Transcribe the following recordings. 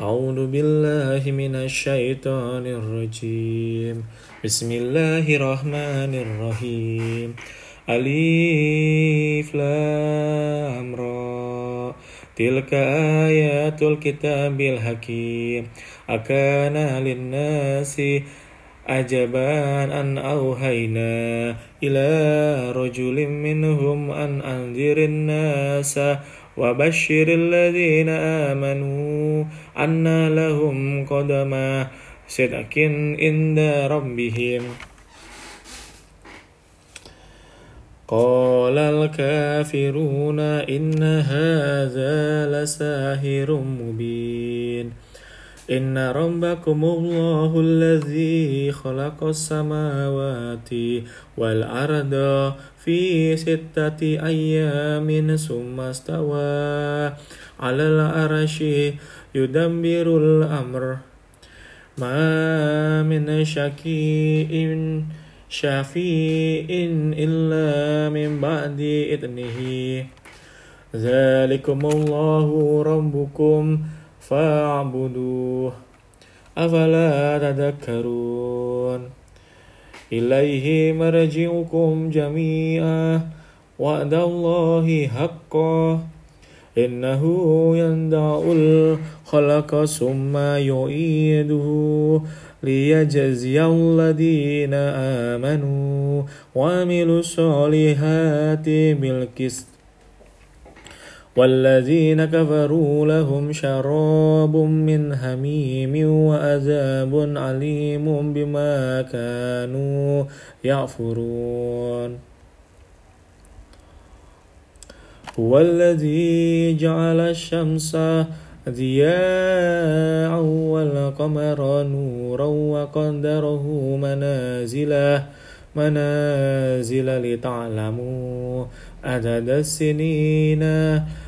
أعوذ بالله من الشيطان الرجيم. بسم الله الرحمن الرحيم. أليف لام را. تلك آيات الكتاب الحكيم. أكان للناس عجبا أن أوهينا إلى رجل منهم أن أنذر الناس وبشر الذين آمنوا أن لهم قدم صدق عند ربهم. قال الكافرون إن هذا لساهر مبين. إن ربكم الله الذي خلق السماوات والأرض في ستة أيام ثم استوى على العرش يدبر الأمر ما من شكيء شفيء إلا من بعد إذنه ذلكم الله ربكم فاعبدوه. أفلا تذكرون؟ إليه مرجعكم جميعا. وعد الله حقا. إنه يندع الخلق ثم يعيده. ليجزي الذين آمنوا وعملوا الصالحات بالقسط. والذين كفروا لهم شراب من حميم وعذاب عليم بما كانوا يعفرون. هو الذي جعل الشمس ضياء والقمر نورا وقدره منازل منازل لتعلموا عدد السنين.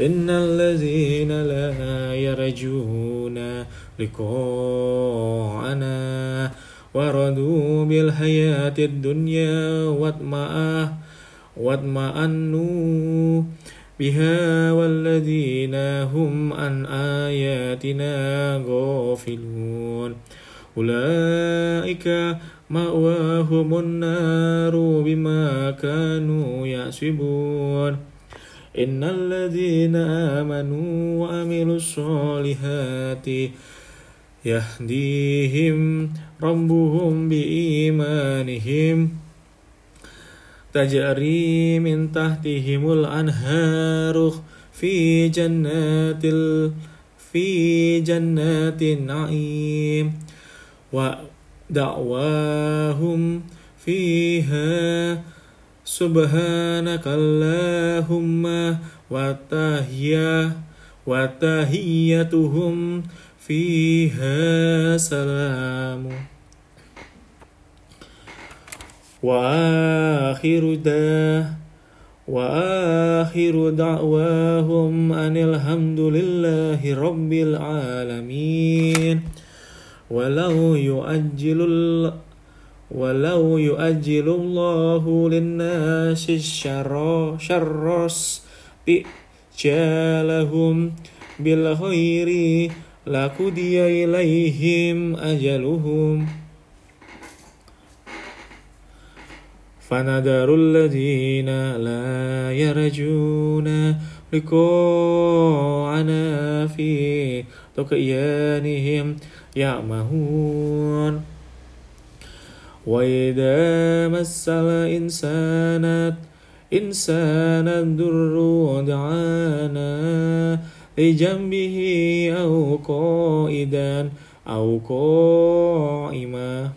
إن الذين لا يرجون لقاءنا ورضوا بالحياة الدنيا واطمأنوا بها والذين هم عن آياتنا غافلون. أولئك مأواهم النار بما كانوا يعصبون إن الذين آمنوا وعملوا الصالحات يهديهم ربهم بإيمانهم تجري من تحتهم الأنهار في جنات في جنات النعيم ودعواهم فيها سبحانك اللهم وتحيا وتحيتهم فيها سلام. وآخر دا وآخر دعواهم أن الحمد لله رب العالمين. ولو يؤجل ولو يؤجل الله للناس الشر شر بإجالهم بالخير لقضي إليهم أجلهم فنذر الذين لا يرجون لقاءنا في طغيانهم يعمهون وإذا مس الإنسان إنسان الضر دعانا لجنبه أو قائدا أو قائما.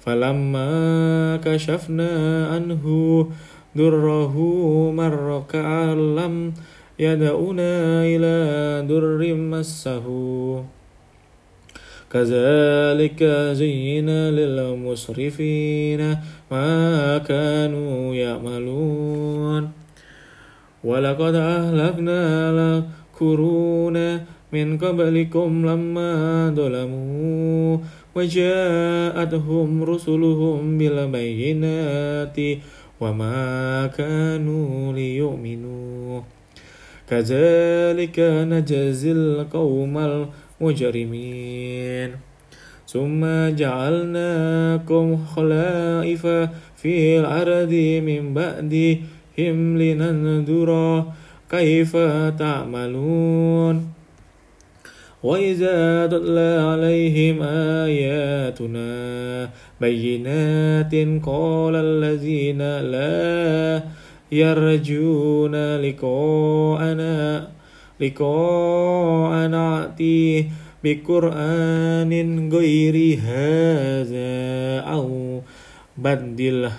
فلما كشفنا عنه ضره مر كأن لم يدعنا إلى در مسه. كذلك زين للمسرفين ما كانوا يعملون. ولقد أهلكنا القرون من قبلكم لما ظلموا وجاءتهم رسلهم بالبينات وما كانوا ليؤمنوا. كذلك نجزي القوم المجرمين ثم جعلناكم خلائف في الأرض من بعدهم لننظر كيف تعملون. وإذا تتلى عليهم آياتنا بينات قال الذين لا يرجون لقاءنا لقاء نأتي بقرآن غير هذا أو بدله.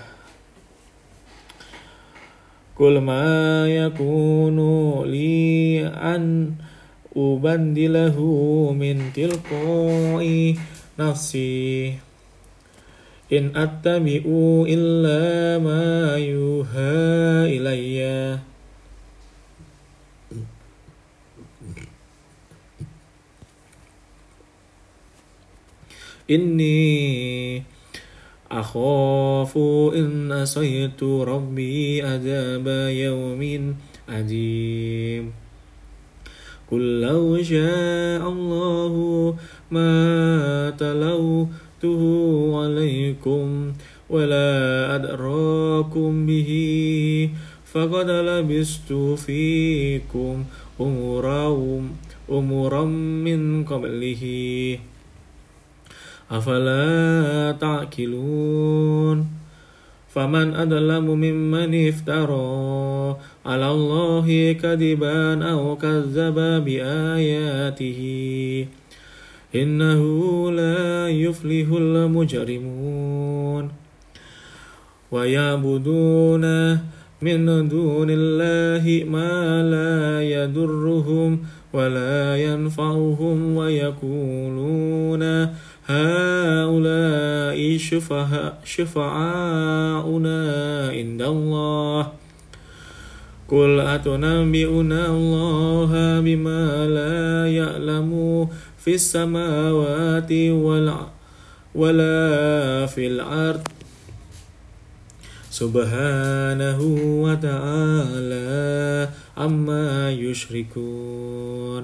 قل ما يكون لي أن أبدله من تلقاء نفسي. إن أتبع إلا ما يوحى إلي. إني أخاف إن أصيت ربي عذاب يوم عظيم قل لو شاء الله ما تلوته عليكم ولا أدراكم به فقد لبست فيكم أمورا أمورا من قبله. أفلا تعقلون؟ فمن أظلم ممن افترى على الله كذبا أو كذب بآياته إنه لا يفلح المجرمون. ويعبدون من دون الله ما لا يضرهم ولا ينفعهم ويقولون هؤلاء شفعاؤنا عند الله. قل أتنبئنا الله بما لا يعلم في السماوات ولا في الأرض. سبحانه وتعالى عما يشركون.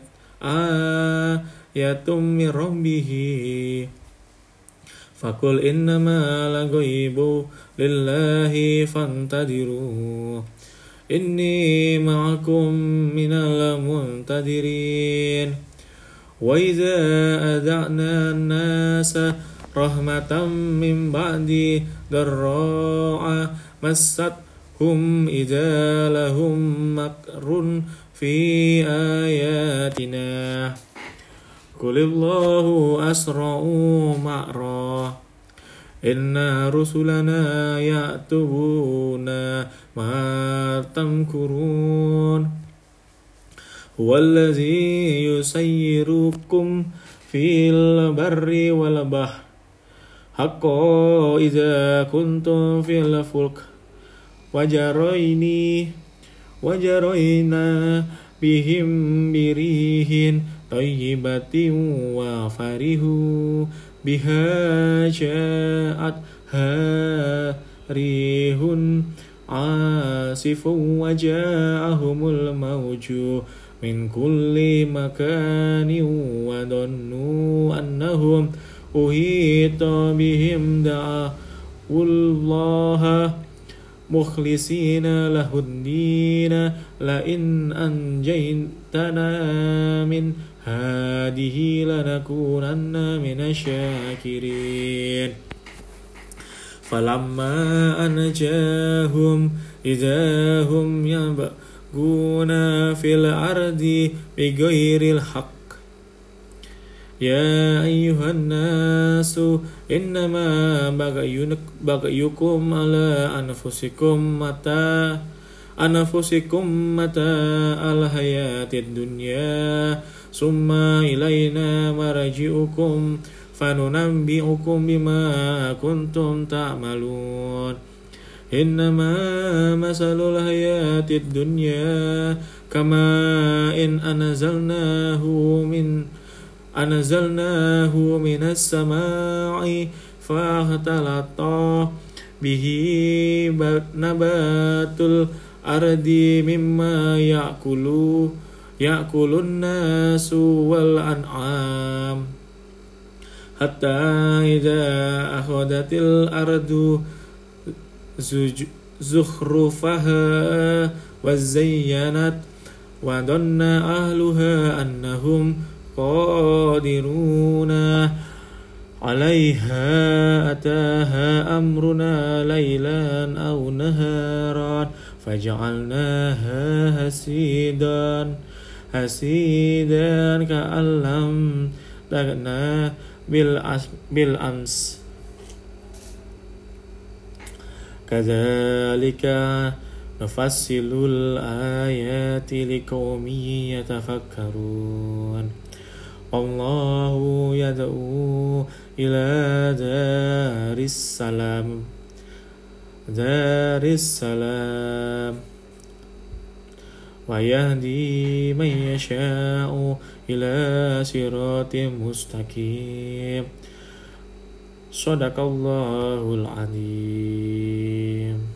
آية من ربه فقل إنما الغيب لله فانتظروا إني معكم من المنتظرين وإذا أذعنا الناس رحمة من بعد ضراء مستهم إذا لهم مكر في آياتنا. قل الله أسرع مأرا. إن رسلنا يأتون ما تمكرون. هو الذي يسيركم في البر والبحر. حقا إذا كنتم في الفلك. وجريني وجرينا بهم بريح طيبة وفرحوا بها جاءتها ريح عاصف وجاءهم الموج من كل مكان وظنوا أنهم أهيط بهم. دعوا الله مخلصين له الدين لئن أنجيتنا من هذه لنكونن من الشاكرين. فلما أنجاهم إذا هم يبغون في الأرض بغير الحق يا أيها الناس إنما بغيكم على أنفسكم متى أنفسكم متاع الحياة الدنيا ثم إلينا مرجعكم فننبئكم بما كنتم تعملون إنما مثل الحياة الدنيا كما إن أنزلناه من أنزلناه من السماء فاختلط به نبات الأرض مما يأكل يأكل الناس والأنعام. حتى إذا أخذت الأرض زخرفها وزينت وظن أهلها أنهم قادرون. عليها أتاها أمرنا ليلا أو نهارا. فجعلناها هسيدا. هسيدا كأن لم تغنى بالأمس. كذلك نفصل الآيات لقوم يتفكرون. الله يدعو إلى دار السلام. دار السلام. ويهدي من يشاء إلى صراط مستقيم. صدق الله العظيم.